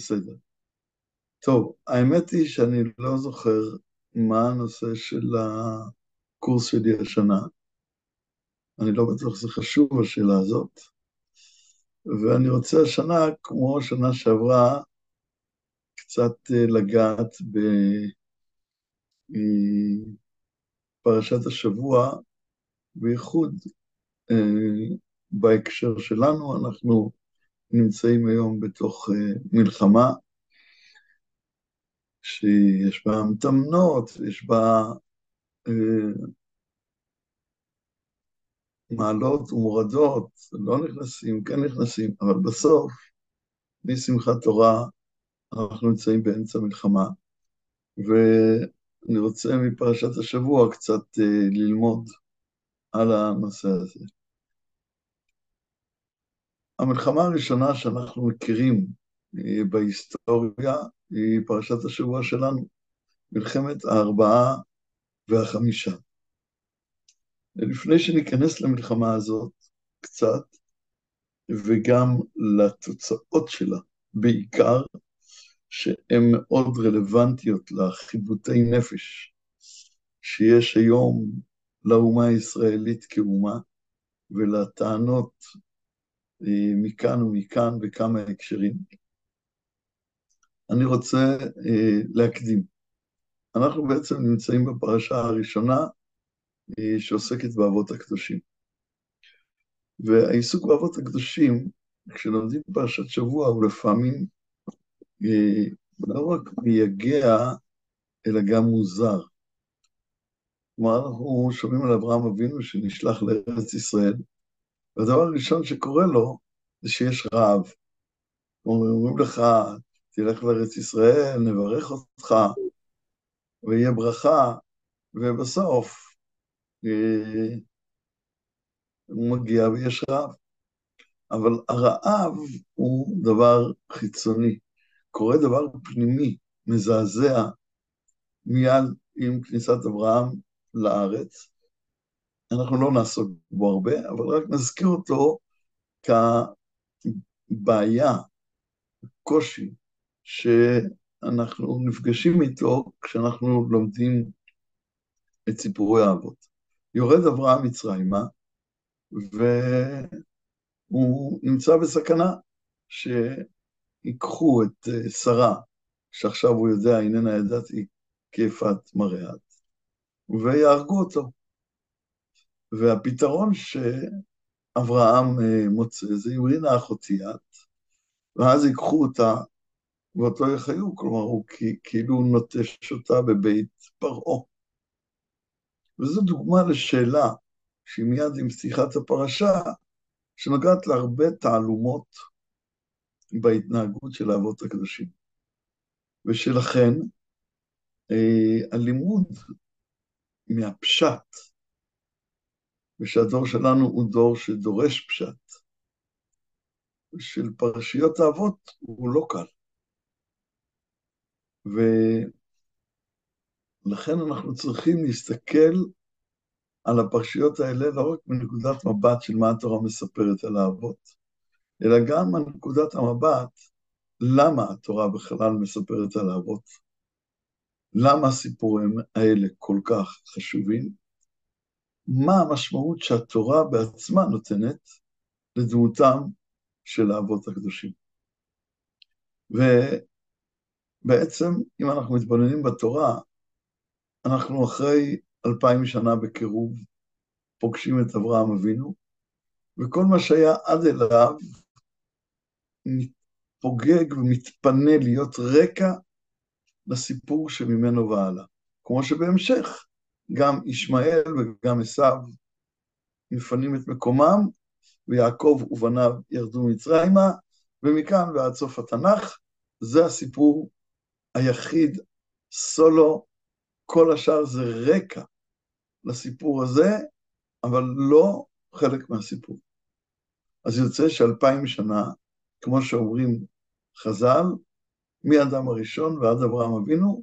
בסדר. טוב, האמת היא שאני לא זוכר מה הנושא של הקורס שלי השנה. אני לא בטוח שזה חשוב, השאלה הזאת. ואני רוצה השנה, כמו השנה שעברה, קצת אה, לגעת בפרשת השבוע, בייחוד אה, בהקשר שלנו, אנחנו נמצאים היום בתוך אה, מלחמה, שיש בה מתמנות, יש בה מעלות ומורדות, לא נכנסים, כן נכנסים, אבל בסוף, משמחת תורה, אנחנו נמצאים באמצע מלחמה, ואני רוצה מפרשת השבוע קצת uh, ללמוד על הנושא הזה. המלחמה הראשונה שאנחנו מכירים uh, בהיסטוריה היא פרשת השבוע שלנו, מלחמת הארבעה והחמישה. לפני שניכנס למלחמה הזאת קצת, וגם לתוצאות שלה בעיקר, שהן מאוד רלוונטיות לחיבוטי נפש שיש היום לאומה הישראלית כאומה, ולטענות אה, מכאן ומכאן בכמה הקשרים. אני רוצה אה, להקדים. אנחנו בעצם נמצאים בפרשה הראשונה שעוסקת באבות הקדושים. והעיסוק באבות הקדושים, כשלומדים פרשת שבוע, הוא לפעמים אה, לא רק מייגע, אלא גם מוזר. כלומר, אנחנו שומעים על אברהם אבינו שנשלח לארץ ישראל, והדבר הראשון שקורה לו זה שיש רעב. אומרים לך, תלך לארץ ישראל, נברך אותך, ויהיה ברכה, ובסוף אה, הוא מגיע ויש רעב. אבל הרעב הוא דבר חיצוני. קורה דבר פנימי, מזעזע, מיד עם כניסת אברהם לארץ. אנחנו לא נעסוק בו הרבה, אבל רק נזכיר אותו כבעיה, קושי, שאנחנו נפגשים איתו כשאנחנו לומדים את סיפורי האבות. יורד אברהם מצרימה, והוא נמצא בסכנה שיקחו את אה, שרה, שעכשיו הוא יודע, איננה ידעתי כיפת מראה ויהרגו אותו. והפתרון שאברהם אה, מוצא זה יורינה אחותי את, ואז ייקחו אותה ואותו יחיו, כלומר הוא כאילו נוטש אותה בבית פרעה. וזו דוגמה לשאלה שהיא מיד עם פתיחת הפרשה, שנוגעת להרבה תעלומות בהתנהגות של האבות הקדושים. ושלכן, אה, הלימוד מהפשט, ושהדור שלנו הוא דור שדורש פשט, של פרשיות האבות הוא לא קל. ו... לכן אנחנו צריכים להסתכל על הפרשיות האלה לא רק מנקודת מבט של מה התורה מספרת על האבות, אלא גם מנקודת המבט למה התורה בכלל מספרת על האבות. למה הסיפורים האלה כל כך חשובים? מה המשמעות שהתורה בעצמה נותנת לדמותם של האבות הקדושים. ובעצם, אם אנחנו מתבוננים בתורה, אנחנו אחרי אלפיים שנה בקירוב פוגשים את אברהם אבינו, וכל מה שהיה עד אליו מתפוגג ומתפנה להיות רקע לסיפור שממנו והלאה. כמו שבהמשך גם ישמעאל וגם עשיו מפנים את מקומם, ויעקב ובניו ירדו מצרימה, ומכאן ועד סוף התנ"ך, זה הסיפור היחיד, סולו, כל השאר זה רקע לסיפור הזה, אבל לא חלק מהסיפור. אז יוצא שאלפיים שנה, כמו שאומרים חז"ל, מאדם הראשון ועד אברהם אבינו,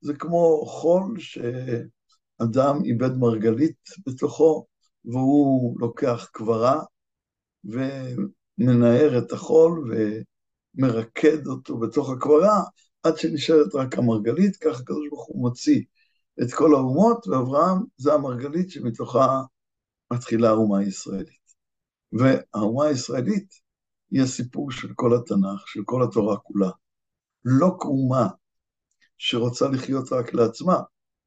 זה כמו חול שאדם איבד מרגלית בתוכו, והוא לוקח קברה ומנער את החול מרקד אותו בתוך הקברה, עד שנשארת רק המרגלית, ככה הקדוש ברוך הוא מוציא את כל האומות, ואברהם זה המרגלית שמתוכה מתחילה האומה הישראלית. והאומה הישראלית היא הסיפור של כל התנ"ך, של כל התורה כולה. לא כאומה שרוצה לחיות רק לעצמה,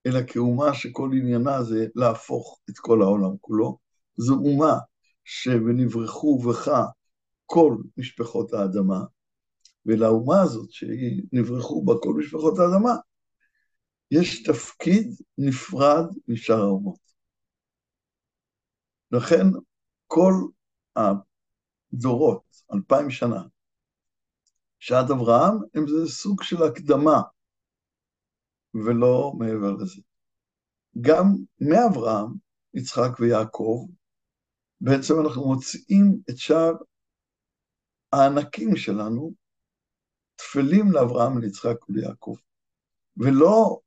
אלא כאומה שכל עניינה זה להפוך את כל העולם כולו. זו אומה שנברחו בך כל משפחות האדמה, ולאומה הזאת שנברחו בה כל משפחות האדמה, יש תפקיד נפרד משאר האומות. לכן כל הדורות, אלפיים שנה, שעד אברהם, הם זה סוג של הקדמה, ולא מעבר לזה. גם מאברהם, יצחק ויעקב, בעצם אנחנו מוצאים את שאר הענקים שלנו, תפלים לאברהם, ליצחק וליעקב. ולא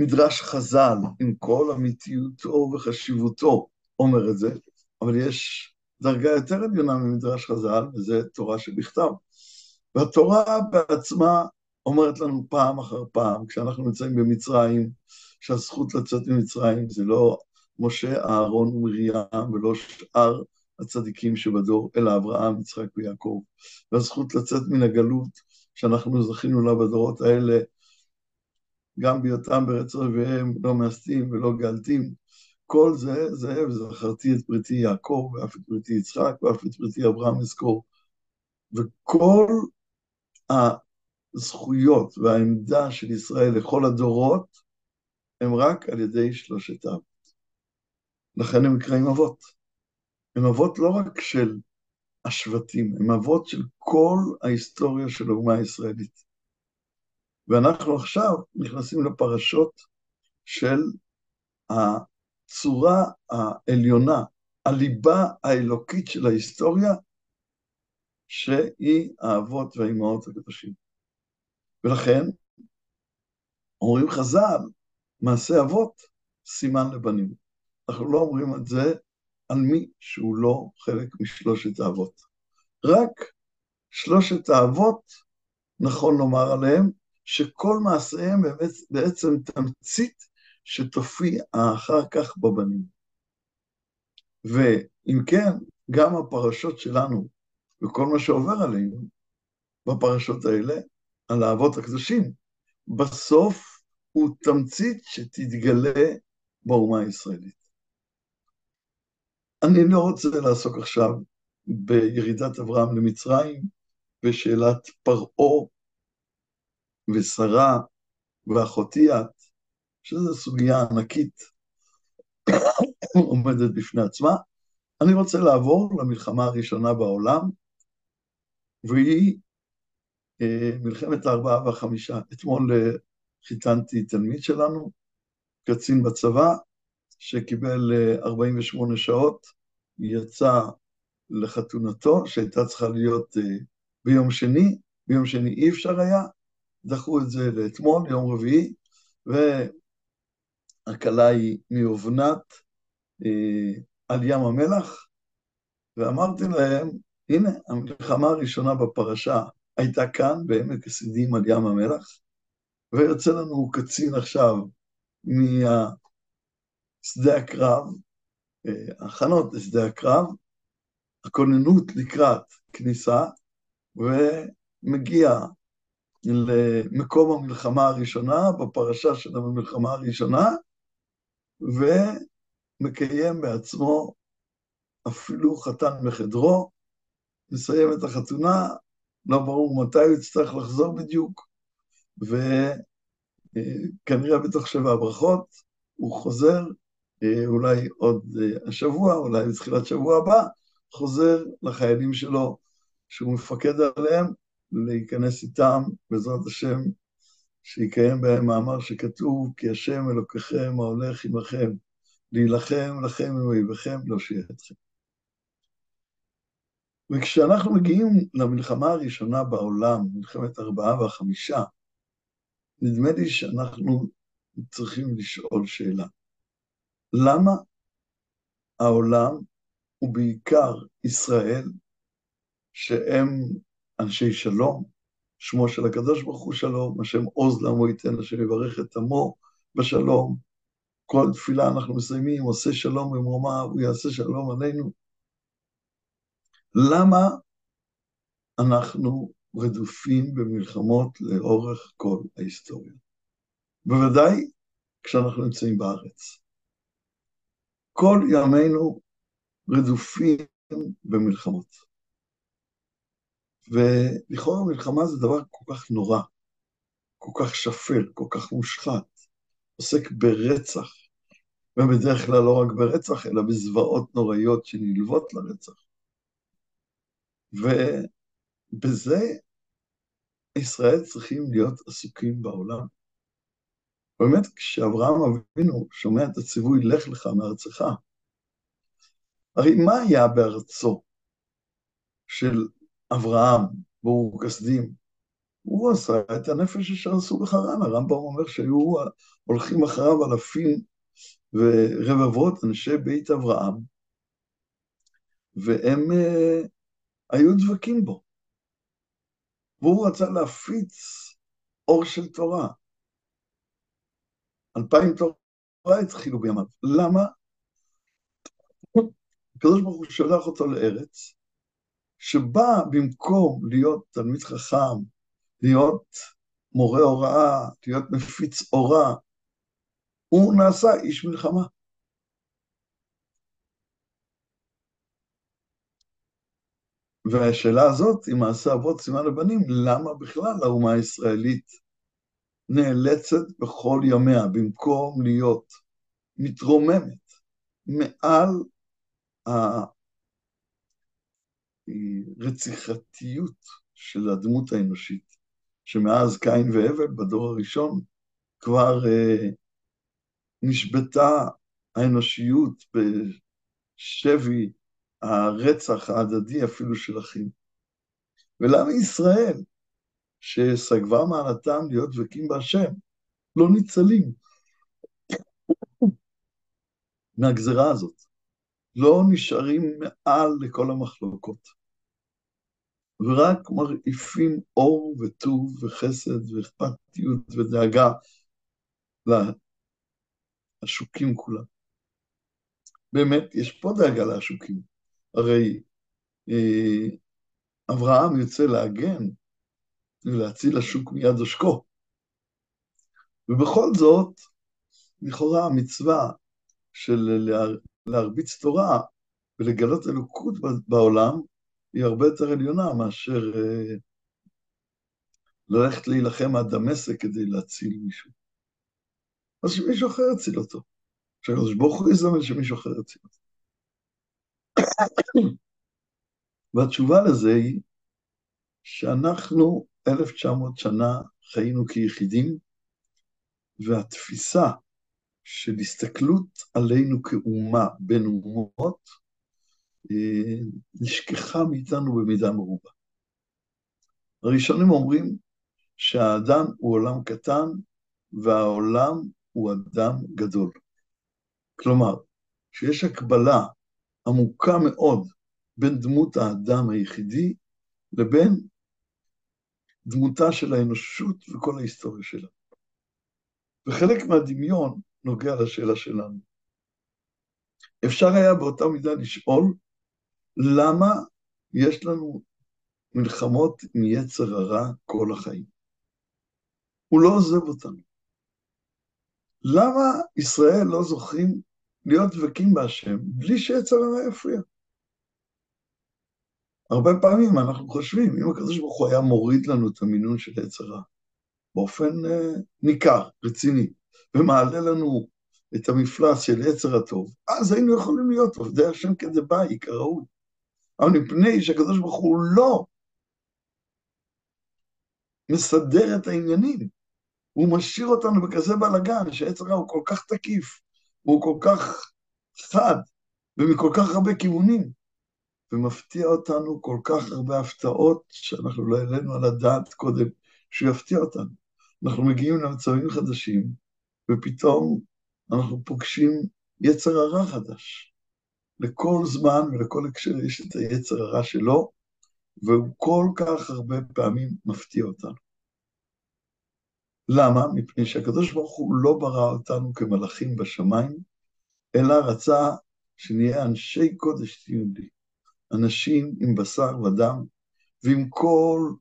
מדרש חז"ל, עם כל אמיתיותו וחשיבותו, אומר את זה, אבל יש דרגה יותר עליונה ממדרש חז"ל, וזה תורה שבכתב. והתורה בעצמה אומרת לנו פעם אחר פעם, כשאנחנו נמצאים במצרים, שהזכות לצאת ממצרים זה לא משה, אהרון ומרים, ולא שאר הצדיקים שבדור, אלא אברהם, יצחק ויעקב. והזכות לצאת מן הגלות, שאנחנו זכינו לה בדורות האלה, גם בהיותם בארץ רביהם, לא מאסתים ולא גאלתים. כל זה, זה, וזכרתי את בריתי יעקב, ואף את בריתי יצחק, ואף את בריתי אברהם אזכור. וכל הזכויות והעמדה של ישראל לכל הדורות, הם רק על ידי שלושת האבות. לכן הם נקראים אבות. הם אבות לא רק של השבטים, הם אבות של כל ההיסטוריה של האומה הישראלית. ואנחנו עכשיו נכנסים לפרשות של הצורה העליונה, הליבה האלוקית של ההיסטוריה, שהיא האבות והאימהות הקדושים. ולכן, אומרים חז"ל, מעשה אבות, סימן לבנים. אנחנו לא אומרים את זה על מי שהוא לא חלק משלושת האבות. רק שלושת האבות, נכון לומר עליהם, שכל מעשיהם באמת בעצם תמצית שתופיע אחר כך בבנים. ואם כן, גם הפרשות שלנו וכל מה שעובר עלינו בפרשות האלה, על האבות הקדושים, בסוף הוא תמצית שתתגלה באומה הישראלית. אני לא רוצה לעסוק עכשיו בירידת אברהם למצרים, בשאלת פרעה ושרה ואחותי את, שזו סוגיה ענקית עומדת בפני עצמה. אני רוצה לעבור למלחמה הראשונה בעולם, והיא מלחמת הארבעה והחמישה. אתמול אה, חיתנתי תלמיד שלנו, קצין בצבא, שקיבל 48 אה, שעות, יצא לחתונתו, שהייתה צריכה להיות ביום שני, ביום שני אי אפשר היה, דחו את זה לאתמול, יום רביעי, והכלה היא מאובנת על ים המלח, ואמרתי להם, הנה, המלחמה הראשונה בפרשה הייתה כאן, בעמק הסידים על ים המלח, ויוצא לנו קצין עכשיו משדה הקרב, הכנות לשדה הקרב, הכוננות לקראת כניסה, ומגיע למקום המלחמה הראשונה, בפרשה של המלחמה הראשונה, ומקיים בעצמו אפילו חתן מחדרו, מסיים את החתונה, לא ברור מתי הוא יצטרך לחזור בדיוק, וכנראה בתוך שבע ברכות הוא חוזר, אולי עוד השבוע, אולי בתחילת שבוע הבא, חוזר לחיילים שלו, שהוא מפקד עליהם, להיכנס איתם, בעזרת השם, שיקיים בהם מאמר שכתוב, כי השם אלוקיכם ההולך עמכם, להילחם לכם עם אויביכם, להושיע אתכם. וכשאנחנו מגיעים למלחמה הראשונה בעולם, מלחמת ארבעה והחמישה, נדמה לי שאנחנו צריכים לשאול שאלה. למה העולם, ובעיקר ישראל, שהם אנשי שלום, שמו של הקדוש ברוך הוא שלום, השם עוז לעמו ייתן, השם יברך את עמו בשלום. כל תפילה אנחנו מסיימים, עושה שלום במרומה, הוא יעשה שלום עלינו. למה אנחנו רדופים במלחמות לאורך כל ההיסטוריה? בוודאי כשאנחנו נמצאים בארץ. כל ימינו רדופים במלחמות. ולכאורה מלחמה זה דבר כל כך נורא, כל כך שפל, כל כך מושחת, עוסק ברצח, ובדרך כלל לא רק ברצח, אלא בזוועות נוראיות שנלוות לרצח. ובזה ישראל צריכים להיות עסוקים בעולם. באמת, כשאברהם אבינו שומע את הציווי, לך לך מארצך, הרי מה היה בארצו של אברהם, ברור כסדים? הוא עשה את הנפש אשר עשו בחרן, הרמב"ם אומר שהיו הולכים אחריו אלפים ורבבות אנשי בית אברהם, והם uh, היו דבקים בו. והוא רצה להפיץ אור של תורה. אלפיים תורה התחילו בימיו. למה? הקדוש ברוך הוא שולח אותו לארץ, שבה במקום להיות תלמיד חכם, להיות מורה הוראה, להיות מפיץ אורה, הוא נעשה איש מלחמה. והשאלה הזאת, אם מעשה אבות סימן לבנים, למה בכלל האומה הישראלית נאלצת בכל ימיה, במקום להיות מתרוממת מעל הרציחתיות של הדמות האנושית, שמאז קין והבל בדור הראשון כבר uh, נשבתה האנושיות בשבי הרצח ההדדי אפילו של אחים. ולמה ישראל, שסגבה מעלתם להיות דבקים בהשם, לא ניצלים מהגזרה הזאת? לא נשארים מעל לכל המחלוקות, ורק מרעיפים אור וטוב וחסד ואכפתיות ודאגה לעשוקים כולם. באמת, יש פה דאגה לעשוקים. הרי אה, אברהם יוצא להגן ולהציל השוק מיד עושקו. ובכל זאת, לכאורה המצווה של להרביץ תורה ולגלות אלוקות בעולם היא הרבה יותר עליונה מאשר אה, ללכת להילחם עד דמשק כדי להציל מישהו. אז שמישהו אחר יציל אותו. שהקדוש ברוך הוא יזמן שמישהו אחר יציל אותו. והתשובה לזה היא שאנחנו 1900 שנה חיינו כיחידים, והתפיסה של הסתכלות עלינו כאומה בין אומות, אה, נשכחה מאיתנו במידה מרובה. הראשונים אומרים שהאדם הוא עולם קטן והעולם הוא אדם גדול. כלומר, שיש הקבלה עמוקה מאוד בין דמות האדם היחידי לבין דמותה של האנושות וכל ההיסטוריה שלה. וחלק מהדמיון נוגע לשאלה שלנו. אפשר היה באותה מידה לשאול למה יש לנו מלחמות עם יצר הרע כל החיים. הוא לא עוזב אותנו. למה ישראל לא זוכים להיות דבקים בהשם בלי שיצר הרע יפריע? הרבה פעמים אנחנו חושבים, אם הקדוש ברוך הוא היה מוריד לנו את המינון של יצר רע באופן uh, ניכר, רציני, ומעלה לנו את המפלס של יצר הטוב, אז היינו יכולים להיות עובדי השם כדבעי, כראוי. אבל מפני שהקדוש ברוך הוא לא מסדר את העניינים, הוא משאיר אותנו בכזה בלאגן, שעץ הרע הוא כל כך תקיף, הוא כל כך חד, ומכל כך הרבה כיוונים, ומפתיע אותנו כל כך הרבה הפתעות, שאנחנו לא העלינו על הדעת קודם שהוא יפתיע אותנו. אנחנו מגיעים למצבים חדשים, ופתאום אנחנו פוגשים יצר הרע חדש. לכל זמן ולכל הקשר יש את היצר הרע שלו, והוא כל כך הרבה פעמים מפתיע אותנו. למה? מפני שהקדוש ברוך הוא לא ברא אותנו כמלאכים בשמיים, אלא רצה שנהיה אנשי קודש ציוני, אנשים עם בשר ודם, ועם כל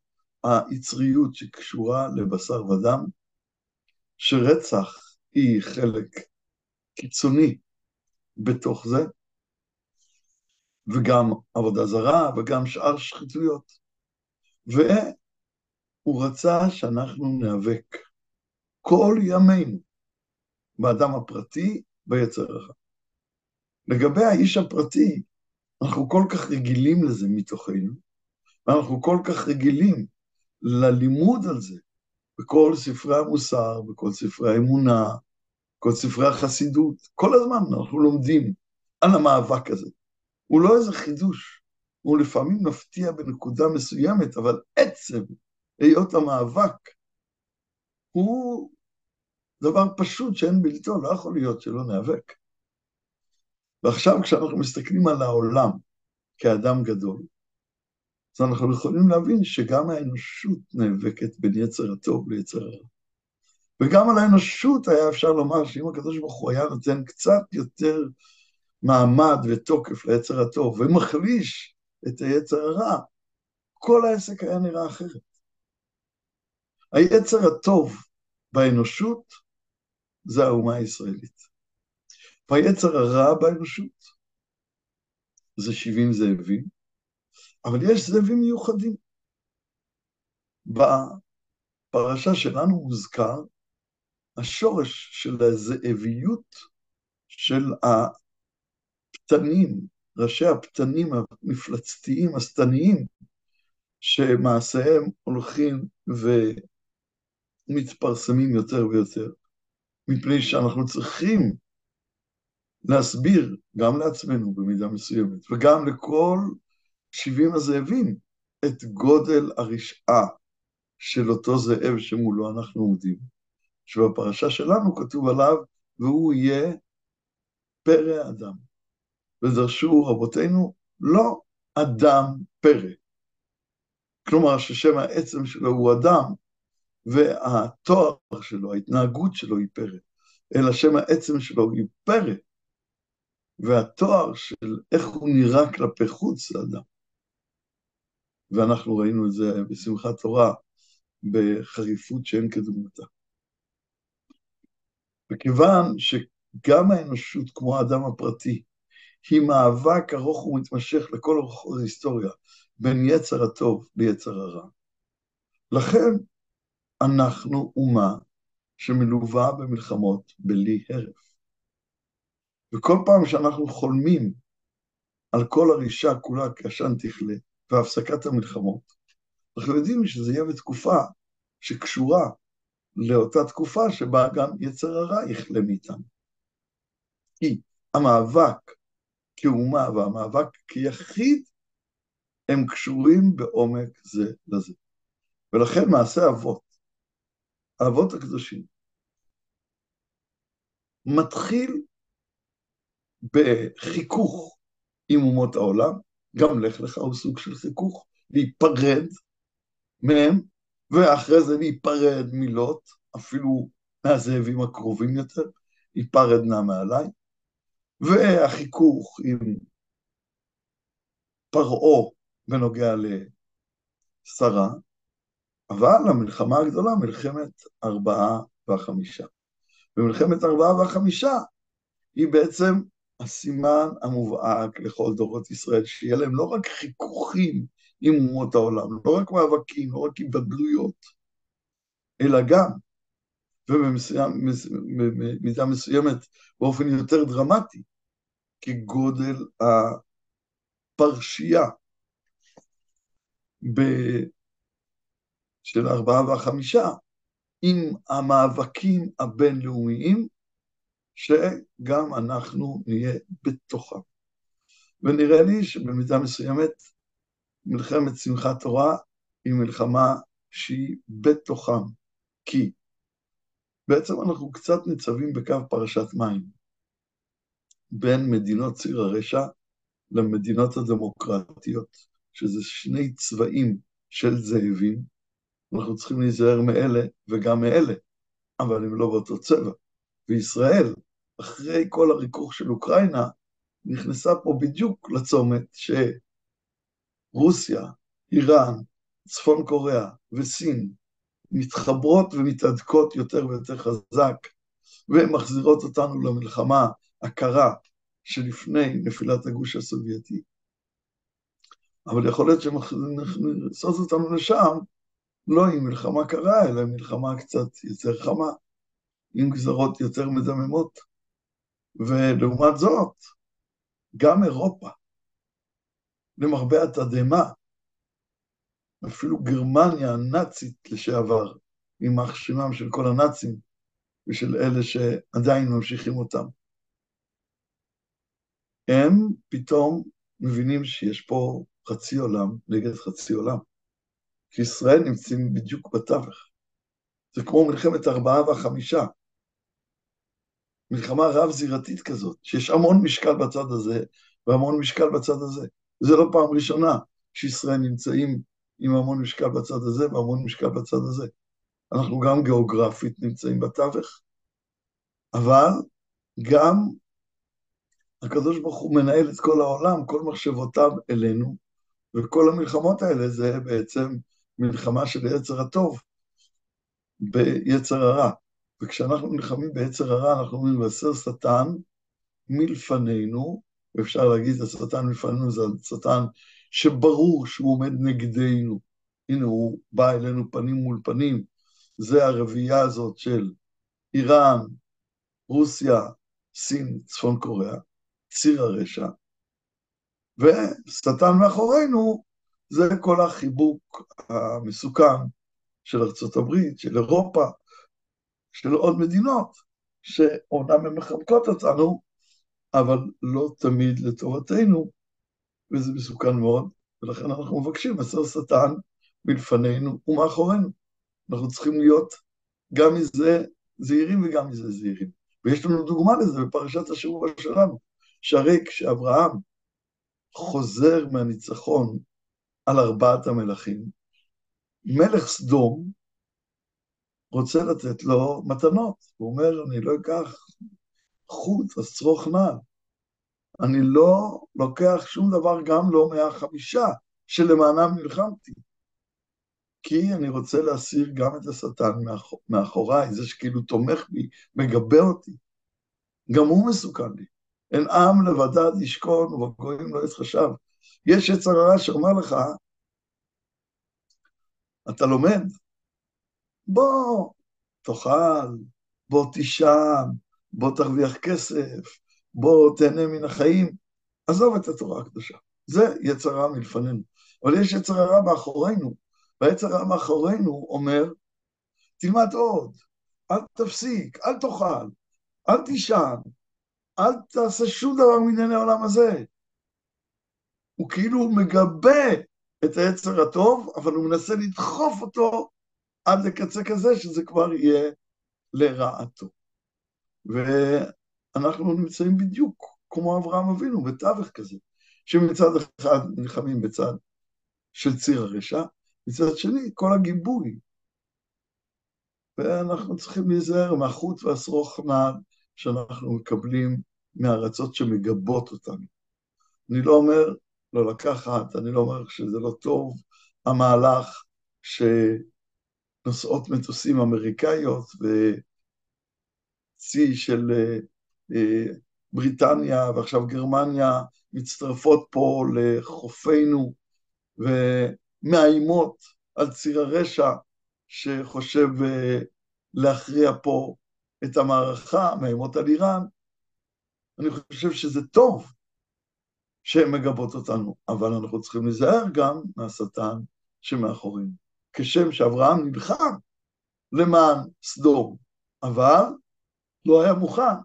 היצריות שקשורה לבשר ודם, שרצח היא חלק קיצוני בתוך זה, וגם עבודה זרה וגם שאר שחיתויות. והוא רצה שאנחנו ניאבק כל ימינו באדם הפרטי ביצר הרע. לגבי האיש הפרטי, אנחנו כל כך רגילים לזה מתוכנו, ואנחנו כל כך רגילים ללימוד על זה בכל ספרי המוסר, בכל ספרי האמונה, בכל ספרי החסידות. כל הזמן אנחנו לומדים על המאבק הזה. הוא לא איזה חידוש, הוא לפעמים מפתיע בנקודה מסוימת, אבל עצם היות המאבק הוא דבר פשוט שאין בלתו, לא יכול להיות שלא ניאבק. ועכשיו כשאנחנו מסתכלים על העולם כאדם גדול, אז אנחנו יכולים להבין שגם האנושות נאבקת בין יצר הטוב ליצר הרע. וגם על האנושות היה אפשר לומר שאם הקדוש ברוך הוא היה נותן קצת יותר מעמד ותוקף ליצר הטוב ומחליש את היצר הרע, כל העסק היה נראה אחרת. היצר הטוב באנושות זה האומה הישראלית. והיצר הרע באנושות זה 70 זאבים, אבל יש זאבים מיוחדים. בפרשה שלנו מוזכר השורש של הזאביות של הפתנים, ראשי הפתנים המפלצתיים, השטניים, שמעשיהם הולכים ומתפרסמים יותר ויותר, מפני שאנחנו צריכים להסביר גם לעצמנו במידה מסוימת, וגם לכל שבעים הזאבים, את גודל הרשעה של אותו זאב שמולו אנחנו עומדים. שבפרשה שלנו כתוב עליו, והוא יהיה פרא אדם. ודרשו רבותינו, לא אדם פרא. כלומר, ששם העצם שלו הוא אדם, והתואר שלו, ההתנהגות שלו היא פרא, אלא שם העצם שלו היא פרא, והתואר של איך הוא נראה כלפי חוץ זה אדם. ואנחנו ראינו את זה בשמחת תורה בחריפות שאין כדוגמתה. וכיוון שגם האנושות, כמו האדם הפרטי, היא מאבק ארוך ומתמשך לכל אורך ההיסטוריה בין יצר הטוב ליצר הרע, לכן אנחנו אומה שמלווה במלחמות בלי הרף. וכל פעם שאנחנו חולמים על כל הרישה כולה כעשן תכלה והפסקת המלחמות, אנחנו יודעים שזה יהיה בתקופה שקשורה לאותה תקופה שבה גם יצר הרע יכלה מאיתנו. כי המאבק כאומה והמאבק כיחיד הם קשורים בעומק זה לזה. ולכן מעשה אבות, האבות הקדושים, מתחיל בחיכוך עם אומות העולם, גם לך לך הוא סוג של חיכוך, להיפרד מהם, ואחרי זה להיפרד מלוט, אפילו מהזאבים הקרובים יותר, היפרד נא מעליי, והחיכוך עם פרעה בנוגע לשרה, אבל המלחמה הגדולה, מלחמת ארבעה והחמישה. ומלחמת ארבעה והחמישה היא בעצם הסימן המובהק לכל דורות ישראל, שיהיה להם לא רק חיכוכים עם אומות העולם, לא רק מאבקים, לא רק היבדלויות, אלא גם, ובמידה מסוימת באופן יותר דרמטי, כגודל הפרשייה ב... של ארבעה והחמישה, עם המאבקים הבינלאומיים, שגם אנחנו נהיה בתוכם. ונראה לי שבמידה מסוימת מלחמת שמחת תורה היא מלחמה שהיא בתוכם, כי בעצם אנחנו קצת ניצבים בקו פרשת מים בין מדינות ציר הרשע למדינות הדמוקרטיות, שזה שני צבעים של זאבים, אנחנו צריכים להיזהר מאלה וגם מאלה, אבל הם לא באותו צבע. וישראל, אחרי כל הריכוך של אוקראינה, נכנסה פה בדיוק לצומת שרוסיה, איראן, צפון קוריאה וסין מתחברות ומתהדקות יותר ויותר חזק, והן מחזירות אותנו למלחמה הקרה שלפני נפילת הגוש הסובייטי. אבל יכול להיות שהן נכנסות אותנו לשם לא עם מלחמה קרה, אלא מלחמה קצת יותר חמה, עם גזרות יותר מדממות. ולעומת זאת, גם אירופה, למרבה התדהמה, אפילו גרמניה הנאצית לשעבר, יימח שמם של כל הנאצים ושל אלה שעדיין ממשיכים אותם. הם פתאום מבינים שיש פה חצי עולם נגד חצי עולם. כי ישראל נמצאים בדיוק בתווך. זה כמו מלחמת ארבעה והחמישה. מלחמה רב-זירתית כזאת, שיש המון משקל בצד הזה והמון משקל בצד הזה. זה לא פעם ראשונה שישראל נמצאים עם המון משקל בצד הזה והמון משקל בצד הזה. אנחנו גם גיאוגרפית נמצאים בתווך, אבל גם הקדוש ברוך הוא מנהל את כל העולם, כל מחשבותיו אלינו, וכל המלחמות האלה זה בעצם מלחמה של הטוב ביצר הרע. וכשאנחנו נלחמים ביצר הרע, אנחנו אומרים, והסר שטן מלפנינו, ואפשר להגיד, השטן מלפנינו זה השטן שברור שהוא עומד נגדנו. הנה, הוא בא אלינו פנים מול פנים. זה הרביעייה הזאת של איראן, רוסיה, סין, צפון קוריאה, ציר הרשע, ושטן מאחורינו זה כל החיבוק המסוכן של ארצות הברית, של אירופה, של עוד מדינות, שאומנם הן מחבקות אותנו, אבל לא תמיד לטובתנו, וזה מסוכן מאוד, ולכן אנחנו מבקשים מסר שטן מלפנינו ומאחורינו. אנחנו צריכים להיות גם מזה זהירים וגם מזה זהירים. ויש לנו דוגמה לזה בפרשת השבוע שלנו, שהרי כשאברהם חוזר מהניצחון על ארבעת המלכים, מלך סדום רוצה לתת לו מתנות. הוא אומר, אני לא אקח חוט, אז צרוך נעל. אני לא לוקח שום דבר, גם לא מהחמישה שלמענם נלחמתי. כי אני רוצה להסיר גם את השטן מאחוריי, זה שכאילו תומך בי, מגבה אותי. גם הוא מסוכן לי. אין עם לבדד ישכון ובגויים לא יתחשב. יש יצר הרע שאומר לך, אתה לומד, בוא תאכל, בוא תישן, בוא תרוויח כסף, בוא תהנה מן החיים. עזוב את התורה הקדושה. זה יצר הרע מלפנינו. אבל יש יצר הרע מאחורינו, והיצר הרע מאחורינו אומר, תלמד עוד, אל תפסיק, אל תאכל, אל תישן, אל תעשה שום דבר מענייני העולם הזה. הוא כאילו מגבה את היצר הטוב, אבל הוא מנסה לדחוף אותו עד לקצה כזה שזה כבר יהיה לרעתו. ואנחנו נמצאים בדיוק כמו אברהם אבינו, בתווך כזה, שמצד אחד נלחמים בצד של ציר הרשע, מצד שני כל הגיבוי. ואנחנו צריכים להיזהר מהחוט והשרוך נעל שאנחנו מקבלים מהארצות שמגבות אותנו. אני לא אומר לא לקחת, אני לא אומר שזה לא טוב, המהלך שנוסעות מטוסים אמריקאיות וצי של אה, אה, בריטניה ועכשיו גרמניה מצטרפות פה לחופינו ומאיימות על ציר הרשע שחושב אה, להכריע פה את המערכה, מאיימות על איראן, אני חושב שזה טוב שהן מגבות אותנו, אבל אנחנו צריכים להיזהר גם מהשטן שמאחורינו. כשם שאברהם נלחם למען סדום, אבל לא היה מוכן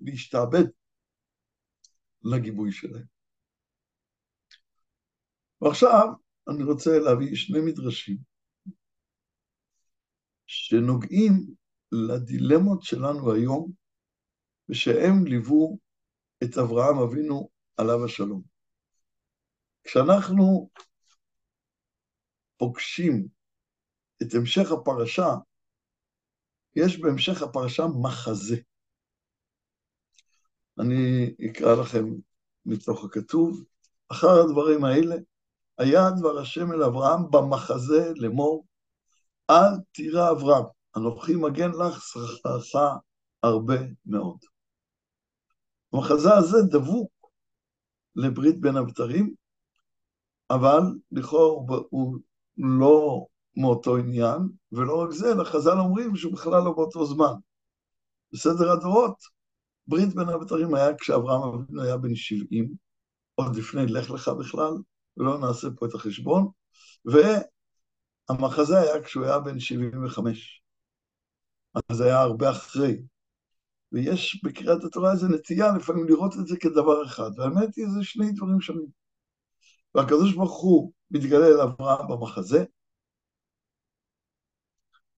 להשתעבד לגיבוי שלהם. ועכשיו אני רוצה להביא שני מדרשים שנוגעים לדילמות שלנו היום ושהם ליוו את אברהם אבינו עליו השלום. כשאנחנו פוגשים את המשך הפרשה, יש בהמשך הפרשה מחזה. אני אקרא לכם מתוך הכתוב, אחר הדברים האלה, היה דבר השם אל אברהם במחזה לאמור, אל תירא אברהם, אנוכי מגן לך שכרך הרבה מאוד. המחזה הזה דבוק לברית בין הבתרים, אבל לכאורה הוא לא מאותו עניין, ולא רק זה, אלא חז"ל אומרים שהוא בכלל לא באותו זמן. בסדר הדורות, ברית בין הבתרים היה כשאברהם אבינו היה בן 70, עוד לפני לך לך בכלל, ולא נעשה פה את החשבון, והמחזה היה כשהוא היה בן 75. אז היה הרבה אחרי. ויש בקריאת התורה איזו נטייה לפעמים לראות את זה כדבר אחד, והאמת היא, זה שני דברים שונים. והקדוש ברוך הוא מתגלה אל אברהם במחזה,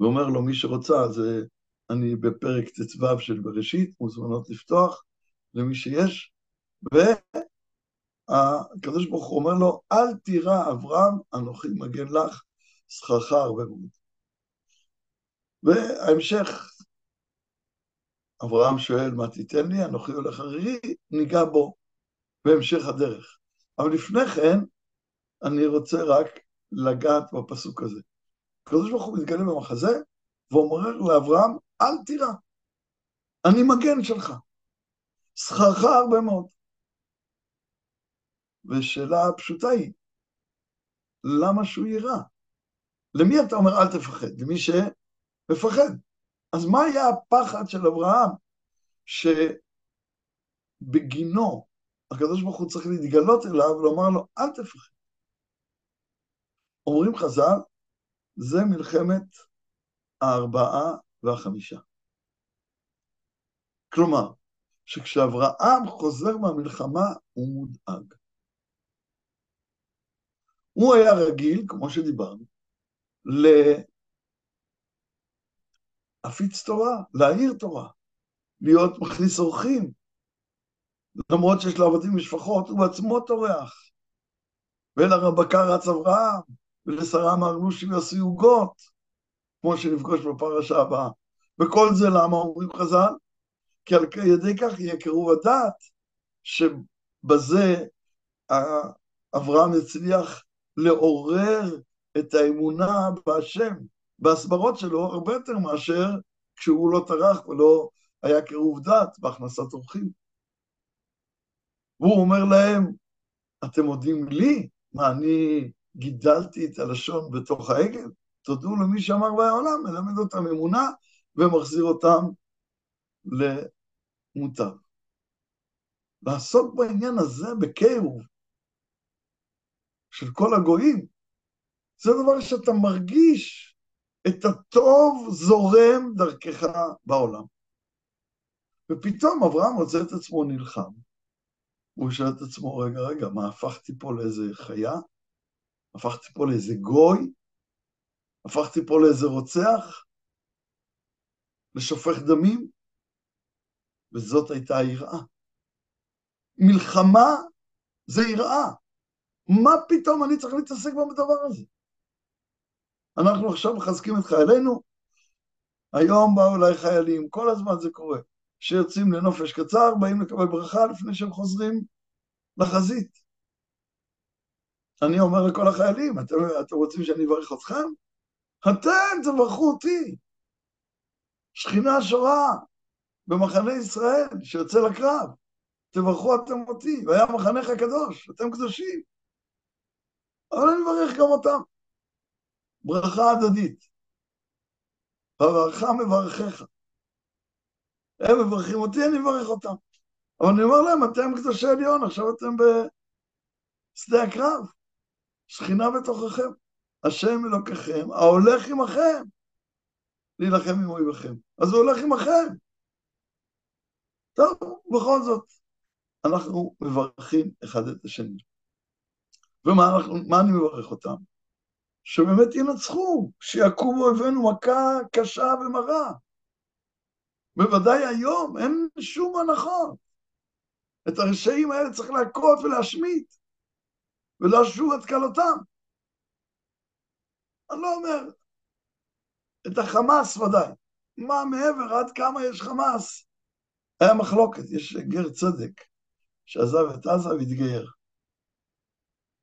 ואומר לו, מי שרוצה, זה אני בפרק ט"ו של בראשית, מוזמנות לפתוח למי שיש, והקדוש ברוך הוא אומר לו, אל תירא אברהם, אנוכי מגן לך, שכרך הרבה מאוד. וההמשך, אברהם שואל, מה תיתן לי? אנוכי הולך הרירי, ניגע בו בהמשך הדרך. אבל לפני כן, אני רוצה רק לגעת בפסוק הזה. הקדוש ברוך הוא מתגלה במחזה, ואומר לאברהם, אל תירא, אני מגן שלך, שכרך הרבה מאוד. ושאלה פשוטה היא, למה שהוא יירא? למי אתה אומר אל תפחד? למי שמפחד. אז מה היה הפחד של אברהם שבגינו הקדוש ברוך הוא צריך להתגלות אליו ולומר לו, אל תפחד. אומרים חז"ל, זה מלחמת הארבעה והחמישה. כלומר, שכשאברהם חוזר מהמלחמה הוא מודאג. הוא היה רגיל, כמו שדיברנו, להפיץ תורה, להעיר תורה, להיות מכניס אורחים. למרות שיש לו עבדים משפחות, הוא בעצמו טורח. ולרבקה רץ אברהם, ולשרה אמרנו שהם יעשו עוגות, כמו שנפגוש בפרשה הבאה. וכל זה למה אומרים חז"ל? כי על ידי כך יהיה קירוב הדעת, שבזה אברהם הצליח לעורר את האמונה בהשם, בהסברות שלו, הרבה יותר מאשר כשהוא לא טרח ולא היה קירוב דעת בהכנסת אורחים. והוא אומר להם, אתם מודים לי? מה, אני גידלתי את הלשון בתוך העגל? תודו למי שאמר בעולם, מלמד אותם אמונה ומחזיר אותם למוטב. לעסוק בעניין הזה בקירוב של כל הגויים, זה דבר שאתה מרגיש את הטוב זורם דרכך בעולם. ופתאום אברהם מוצא את עצמו נלחם. הוא שואל את עצמו, רגע, רגע, מה, הפכתי פה לאיזה חיה? הפכתי פה לאיזה גוי? הפכתי פה לאיזה רוצח? לשופך דמים? וזאת הייתה היראה. מלחמה זה יראה. מה פתאום אני צריך להתעסק בדבר הזה? אנחנו עכשיו מחזקים את חיילינו, היום באו אליי חיילים, כל הזמן זה קורה, שיוצאים לנופש קצר, באים לקבל ברכה לפני שהם חוזרים לחזית. אני אומר לכל החיילים, אתם, אתם רוצים שאני אברך אתכם? אתם תברכו אותי. שכינה שורה במחנה ישראל שיוצא לקרב. תברכו אתם אותי, והיה מחנך הקדוש, אתם קדושים. אבל אני מברך גם אותם. ברכה הדדית. בברכה מברכיך. הם מברכים אותי, אני מברך אותם. אבל אני אומר להם, אתם קדושי עליון, עכשיו אתם בשדה הקרב. שכינה בתוככם. השם אלוקיכם, ההולך עמכם, להילחם עם אויביכם. אז הוא הולך עמכם. טוב, בכל זאת, אנחנו מברכים אחד את השני. ומה אנחנו, אני מברך אותם? שבאמת ינצחו, שיקומו אויבינו מכה קשה ומרה. בוודאי היום אין שום הנחות. את הרשעים האלה צריך להכות ולהשמיט. ולא שוב את כלותם. אני לא אומר, את החמאס ודאי. מה מעבר, עד כמה יש חמאס? היה מחלוקת, יש גר צדק שעזב את עזה והתגייר.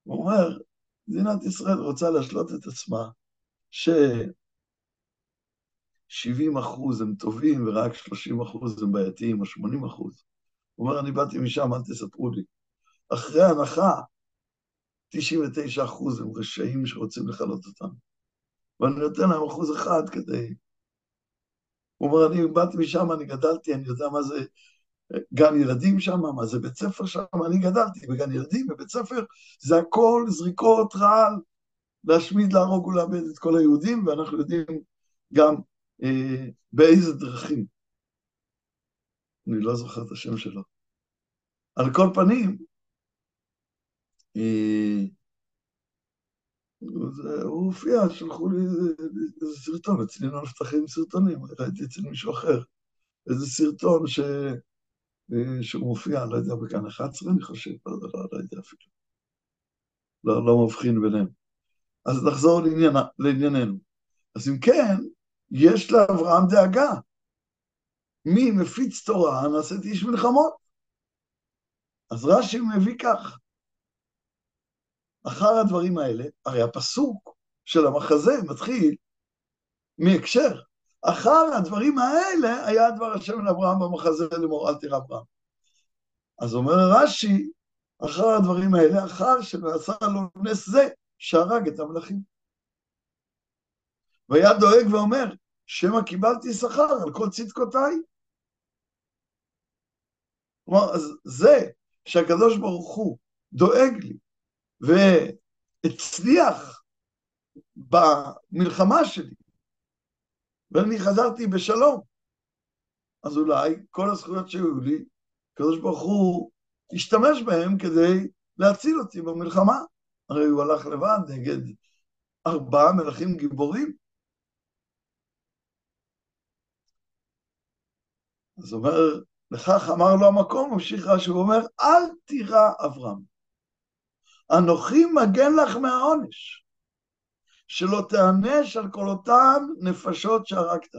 הוא אומר, מדינת ישראל רוצה להשלות את עצמה ש-70 אחוז הם טובים ורק 30 אחוז הם בעייתיים, או 80 אחוז. הוא אומר, אני באתי משם, אל תספרו לי. אחרי הנחה, 99 אחוז הם רשעים שרוצים לכלות אותם. ואני נותן להם אחוז אחד כדי... הוא אומר, אני באתי משם, אני גדלתי, אני יודע מה זה גן ילדים שם, מה זה בית ספר שם, אני גדלתי בגן ילדים, בבית ספר, זה הכל זריקות רעל, להשמיד, להרוג ולאבד את כל היהודים, ואנחנו יודעים גם אה, באיזה דרכים. אני לא זוכר את השם שלו. על כל פנים, אה, הוא הופיע, שלחו לי איזה סרטון, אצלי לא נפתחים סרטונים, ראיתי אצל מישהו אחר, איזה סרטון ש... אה, שהוא מופיע, לא יודע, בכאן 11, אני חושב, לא, לא, לא יודע אפילו. לא, לא מבחין ביניהם. אז נחזור לעניין, לענייננו. אז אם כן, יש לאברהם דאגה. מי מפיץ תורה, נעשית איש מלחמות. אז רש"י מביא כך. אחר הדברים האלה, הרי הפסוק של המחזה מתחיל מהקשר. אחר הדברים האלה היה דבר השם לאברהם במחזה לאמור, אל תראה אברהם. אז אומר רש"י, אחר הדברים האלה, אחר שנעשה לו נס זה, שהרג את המלכים. והיה דואג ואומר, שמא קיבלתי שכר על כל צדקותיי. כלומר, אז זה שהקדוש ברוך הוא דואג לי והצליח במלחמה שלי, ואני חזרתי בשלום, אז אולי כל הזכויות שהיו לי, הקדוש ברוך הוא השתמש בהם כדי להציל אותי במלחמה. הרי הוא הלך לבד נגד ארבעה מלכים גיבורים. אז אומר, לכך אמר לו המקום, ממשיך רש"י ואומר, אל תירא אברהם, אנוכי מגן לך מהעונש, שלא תיענש על כל אותן נפשות שהרגת.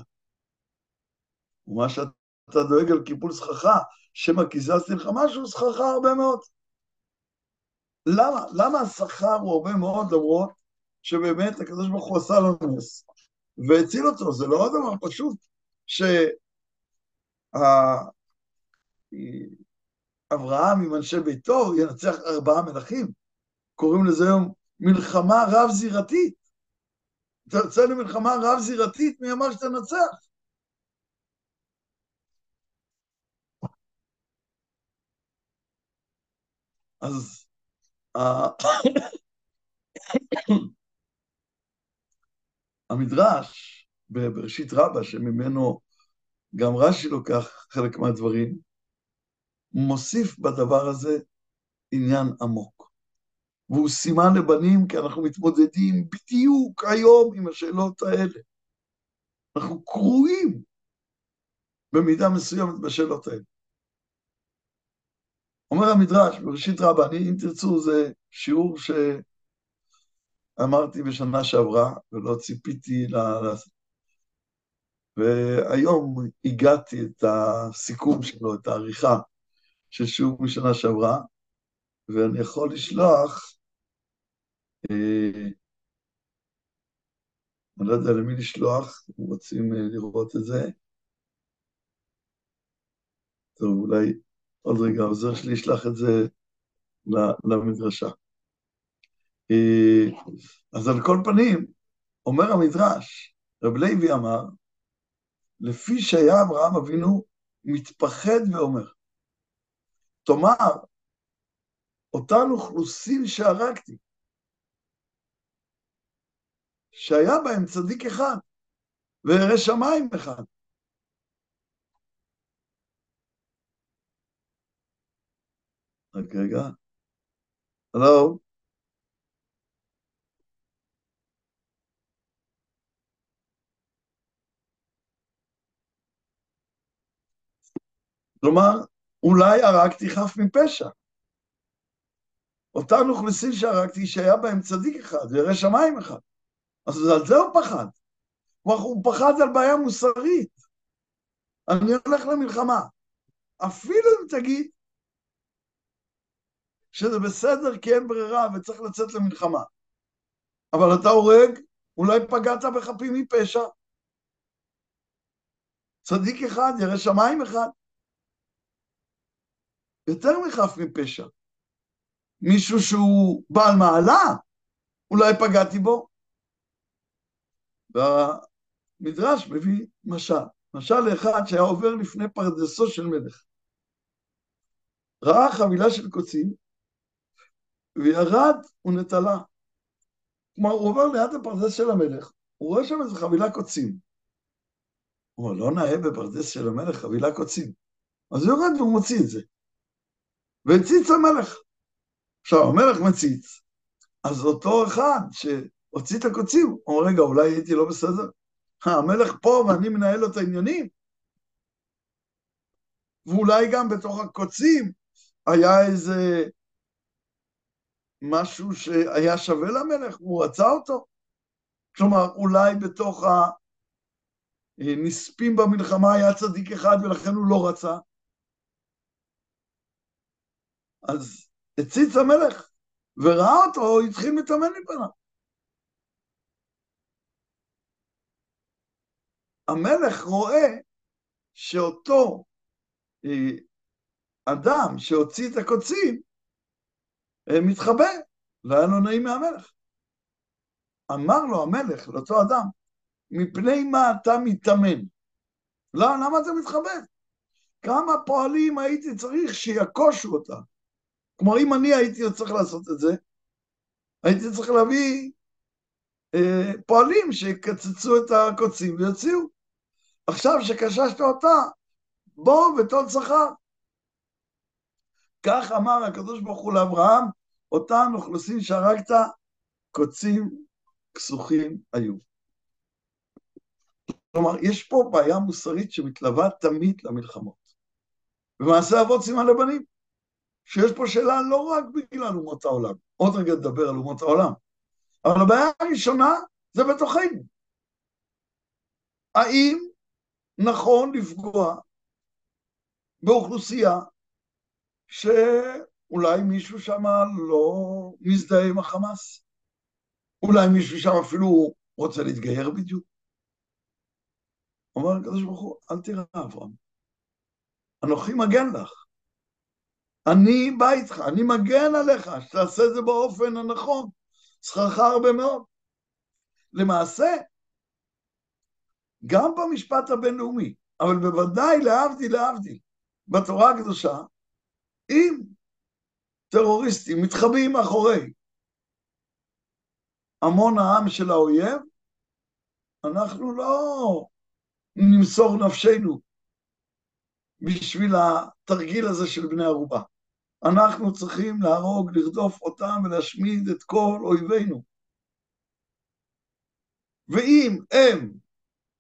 ומה שאתה דואג על קיפול סככה, שמא קיזזתי לך משהו, סככה הרבה מאוד. למה? למה השכר הוא הרבה מאוד, למרות שבאמת הקדוש ברוך הוא עשה לו נס והציל אותו, זה לא דבר פשוט שאברהם עם אנשי ביתו ינצח ארבעה מלכים. קוראים לזה היום מלחמה רב-זירתית. אתה יוצא למלחמה רב-זירתית, מי אמר שתנצח? אז המדרש בראשית רבה, שממנו גם רש"י לוקח חלק מהדברים, מוסיף בדבר הזה עניין עמוק. והוא סימן לבנים כי אנחנו מתמודדים בדיוק היום עם השאלות האלה. אנחנו קרועים במידה מסוימת בשאלות האלה. אומר המדרש בראשית רבה, אני, אם תרצו, זה שיעור שאמרתי בשנה שעברה, ולא ציפיתי ל... והיום הגעתי את הסיכום שלו, את העריכה של שיעור משנה שעברה, ואני יכול לשלוח, אני לא יודע למי לשלוח, אם רוצים אה, לראות את זה. טוב, אולי עוד רגע, העוזר שלי ישלח את זה למדרשה. אה, אז על כל פנים, אומר המדרש, רב לוי אמר, לפי שהיה אברהם אבינו מתפחד ואומר, תאמר, אותן אוכלוסין שהרגתי, שהיה בהם צדיק אחד, וירא שמיים אחד, רק רגע. הלו? כלומר, אולי הרגתי חף מפשע. אותן אוכלוסין שהרגתי שהיה בהם צדיק אחד וירא שמיים אחד. אז על זה הוא פחד. כלומר, הוא פחד על בעיה מוסרית. אני הולך למלחמה. אפילו אם תגיד שזה בסדר כי אין ברירה וצריך לצאת למלחמה. אבל אתה הורג, אולי פגעת בחפים מפשע. צדיק אחד, ירא שמיים אחד. יותר מחף מפשע. מישהו שהוא בעל מעלה, אולי פגעתי בו. והמדרש מביא משל, משל לאחד שהיה עובר לפני פרדסו של מלך. ראה חבילה של קוצים, וירד ונטלה. כלומר, הוא עובר ליד הפרדס של המלך, הוא רואה שם איזו חבילה קוצים. הוא אומר, לא נאה בפרדס של המלך חבילה קוצים. אז הוא יורד והוא מוציא את זה. והציץ המלך. עכשיו, המלך מציץ, אז אותו אחד שהוציא את הקוצים, אומר, רגע, אולי הייתי לא בסדר? המלך פה ואני מנהל לו את העניינים? ואולי גם בתוך הקוצים היה איזה משהו שהיה שווה למלך, הוא רצה אותו. כלומר, אולי בתוך הנספים במלחמה היה צדיק אחד ולכן הוא לא רצה. אז הציץ המלך וראה אותו, התחיל מתאמן מפניו. המלך רואה שאותו אה, אדם שהוציא את הקוצים, אה, מתחבא, לא היה לו נעים מהמלך. אמר לו המלך, לאותו אדם, מפני מה אתה מתאמן? לא, למה אתה מתחבא? כמה פועלים הייתי צריך שיכושו אותה. כלומר, אם אני הייתי צריך לעשות את זה, הייתי צריך להביא אה, פועלים שיקצצו את הקוצים ויוציאו. עכשיו שקששת אותה, בוא ותוד שכר. כך אמר הקדוש ברוך הוא לאברהם, אותן אוכלוסין שהרגת, קוצים כסוכים היו. כלומר, יש פה בעיה מוסרית שמתלווה תמיד למלחמות. במעשה אבות סימן לבנים, שיש פה שאלה לא רק בגלל אומות העולם, עוד רגע נדבר על אומות העולם, אבל הבעיה הראשונה זה בתוכנו. האם נכון לפגוע באוכלוסייה שאולי מישהו שם לא מזדהה עם החמאס? אולי מישהו שם אפילו רוצה להתגייר בדיוק? אומר הקדוש ברוך הוא, אל תירא אברהם, אנוכי מגן לך. אני בא איתך, אני מגן עליך, שתעשה את זה באופן הנכון. שכרך הרבה מאוד. למעשה, גם במשפט הבינלאומי, אבל בוודאי להבדיל להבדיל, בתורה הקדושה, אם טרוריסטים מתחבאים מאחורי המון העם של האויב, אנחנו לא נמסור נפשנו בשביל התרגיל הזה של בני ערובה. אנחנו צריכים להרוג, לרדוף אותם ולהשמיד את כל אויבינו. ואם הם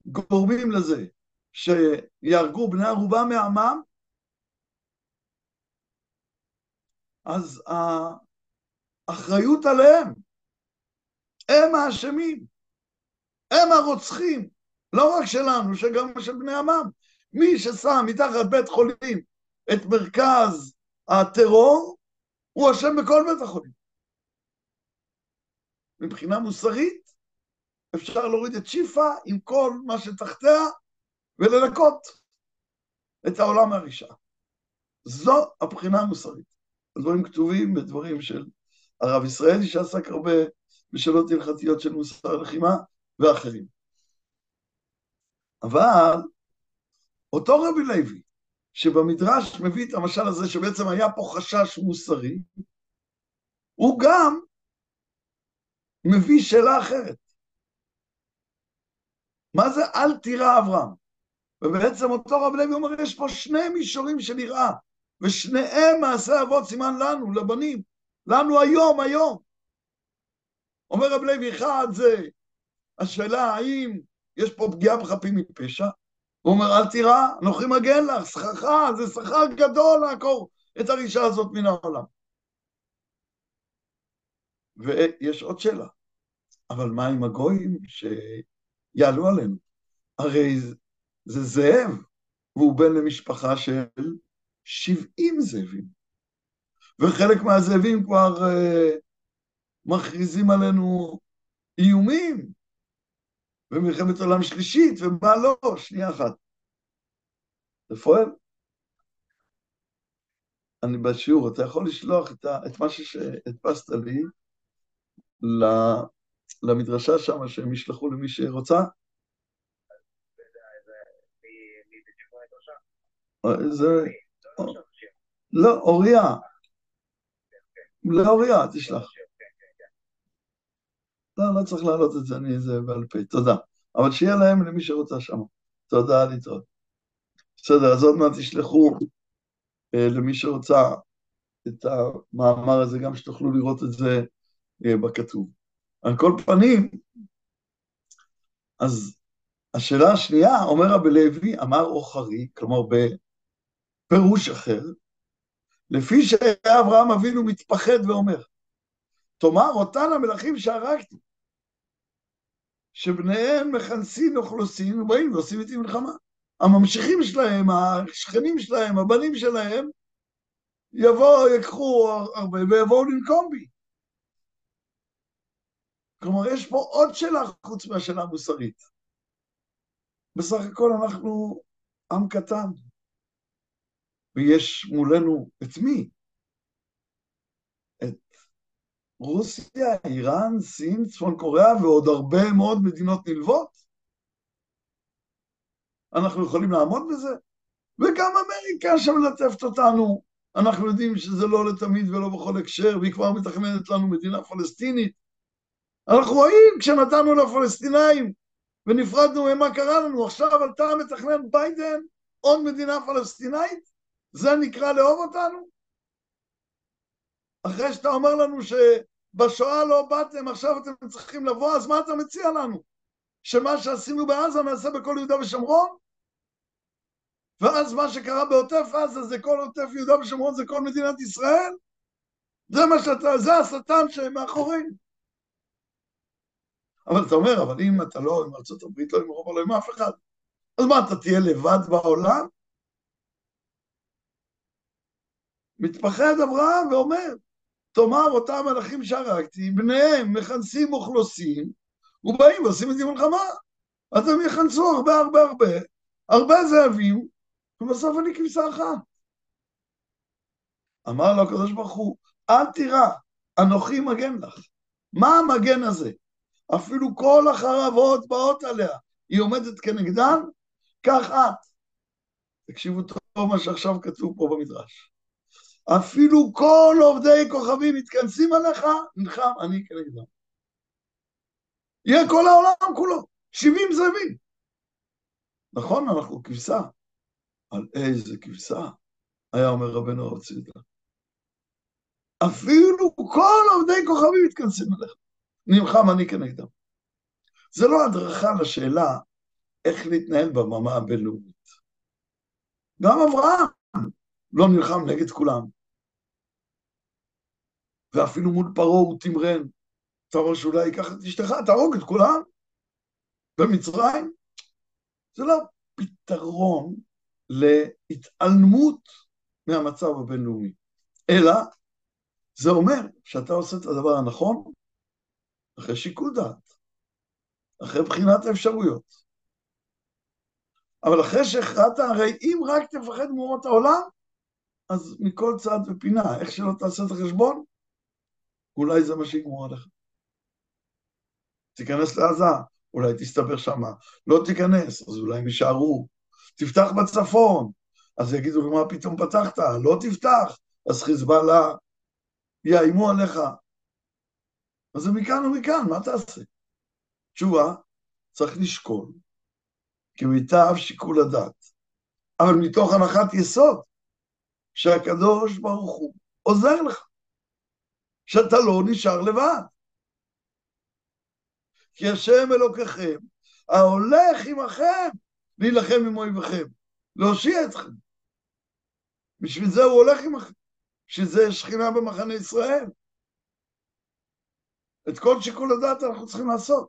גורמים לזה שיהרגו בני ערובה מעמם, אז האחריות עליהם. הם האשמים, הם הרוצחים, לא רק שלנו, שגם של בני עמם. מי ששם מתחת בית חולים את מרכז הטרור, הוא אשם בכל בית החולים. מבחינה מוסרית, אפשר להוריד את שיפה עם כל מה שתחתיה ולנקות את העולם מהרשעה. זו הבחינה המוסרית. הדברים כתובים בדברים של הרב ישראלי שעסק הרבה בשאלות הלכתיות של מוסר הלחימה ואחרים. אבל אותו רבי לוי, שבמדרש מביא את המשל הזה שבעצם היה פה חשש מוסרי, הוא גם מביא שאלה אחרת. מה זה אל תירא אברהם? ובעצם אותו רב לוי אומר, יש פה שני מישורים של יראה, ושניהם מעשה אבות סימן לנו, לבנים, לנו היום, היום. אומר רב לוי, אחד זה השאלה האם יש פה פגיעה בחפים מפשע, הוא אומר, אל תירא, אנוכי מגן לך, שכרך, זה שכר גדול לעקור את הרישה הזאת מן העולם. ויש עוד שאלה, אבל מה עם הגויים שיעלו עלינו? הרי זה זאב, והוא בן למשפחה של 70 זאבים. וחלק מהזאבים כבר uh, מכריזים עלינו איומים, ומלחמת עולם שלישית, ומה לא, שנייה אחת. רפואל, אני בשיעור, אתה יכול לשלוח את, ה, את מה שהדפסת לי למדרשה שם, שהם ישלחו למי שרוצה? זה... לא, אוריה. לאוריה, תשלח. לא, לא צריך להעלות את זה, אני זה בעל פה, תודה. אבל שיהיה להם למי שרוצה שם. תודה, להתראות. בסדר, אז עוד מעט תשלחו אה, למי שרוצה את המאמר הזה, גם שתוכלו לראות את זה אה, בכתוב. על כל פנים, אז השאלה השנייה, אומר רבי לוי, אמר אוכרי, כלומר בפירוש אחר, לפי שהיה אברהם אבינו מתפחד ואומר, תאמר אותן המלכים שהרגתי, שבניהם מכנסים אוכלוסין ובאים ועושים איתי מלחמה. הממשיכים שלהם, השכנים שלהם, הבנים שלהם, יבואו, יקחו הרבה ויבואו לנקום בי. כלומר, יש פה עוד שאלה חוץ מהשאלה המוסרית. בסך הכל אנחנו עם קטן, ויש מולנו את מי? את רוסיה, איראן, סין, צפון קוריאה ועוד הרבה מאוד מדינות נלוות. אנחנו יכולים לעמוד בזה? וגם אמריקה שמלטפת אותנו, אנחנו יודעים שזה לא לתמיד ולא בכל הקשר, והיא כבר מתכננת לנו מדינה פלסטינית. אנחנו רואים כשנתנו לפלסטינאים ונפרדנו מהם מה קרה לנו, עכשיו אתה מתכנן ביידן עוד מדינה פלסטינאית? זה נקרא לאהוב אותנו? אחרי שאתה אומר לנו שבשואה לא באתם, עכשיו אתם צריכים לבוא, אז מה אתה מציע לנו? שמה שעשינו בעזה נעשה בכל יהודה ושומרון? ואז מה שקרה בעוטף עזה זה כל עוטף יהודה ושומרון, זה כל מדינת ישראל? זה מה שאתה, זה השטן שמאחורינו. אבל אתה אומר, אבל אם אתה לא עם ארצות הברית, לא עם אירופה, לא עם אף אחד, אז מה, אתה תהיה לבד בעולם? מתפחד אברהם ואומר, תאמר אותם מלאכים שהרגתי, בניהם מכנסים אוכלוסין, ובאים ועושים את זה מלחמה. אז הם יכנסו הרבה הרבה הרבה, הרבה זאבים, ובסוף אני כבשה אחת. אמר לו הקדוש ברוך הוא, אל תירא, אנוכי מגן לך. מה המגן הזה? אפילו כל החרבות באות עליה, היא עומדת כנגדן, כך את. תקשיבו טוב מה שעכשיו כתוב פה במדרש. אפילו כל עובדי כוכבים מתכנסים עליך, נלחם אני כנגדם. יהיה כל העולם כולו, 70 זאבים. נכון, אנחנו כבשה, על איזה כבשה, היה אומר רבנו הרב צידה. אפילו כל עובדי כוכבים מתכנסים עליך. נלחם אני כנגדם. זה לא הדרכה לשאלה איך להתנהל בממה הבינלאומית. גם אברהם לא נלחם נגד כולם. ואפילו מול פרעה הוא תמרן. אתה רואה שאולי ייקח את אשתך, תהרוג את כולם במצרים. זה לא פתרון להתעלמות מהמצב הבינלאומי, אלא זה אומר שאתה עושה את הדבר הנכון אחרי שיקול דעת, אחרי בחינת האפשרויות. אבל אחרי שהכרעת, הרי אם רק תפחד מאומות העולם, אז מכל צד ופינה, איך שלא תעשה את החשבון, אולי זה מה שיגמור עליך. תיכנס לעזה, אולי תסתבר שמה. לא תיכנס, אז אולי הם יישארו. תפתח בצפון, אז יגידו מה פתאום פתחת? לא תפתח, אז חיזבאללה יאיימו עליך. אז זה מכאן ומכאן, מה תעשה? תשובה, צריך לשקול, כמיטב שיקול הדעת, אבל מתוך הנחת יסוד, שהקדוש ברוך הוא עוזר לך, שאתה לא נשאר לבד. כי השם אלוקיכם, ההולך עמכם, להילחם עם אויביכם, להושיע אתכם. בשביל זה הוא הולך עמכם, בשביל זה יש שכינה במחנה ישראל. את כל שיקול הדעת אנחנו צריכים לעשות.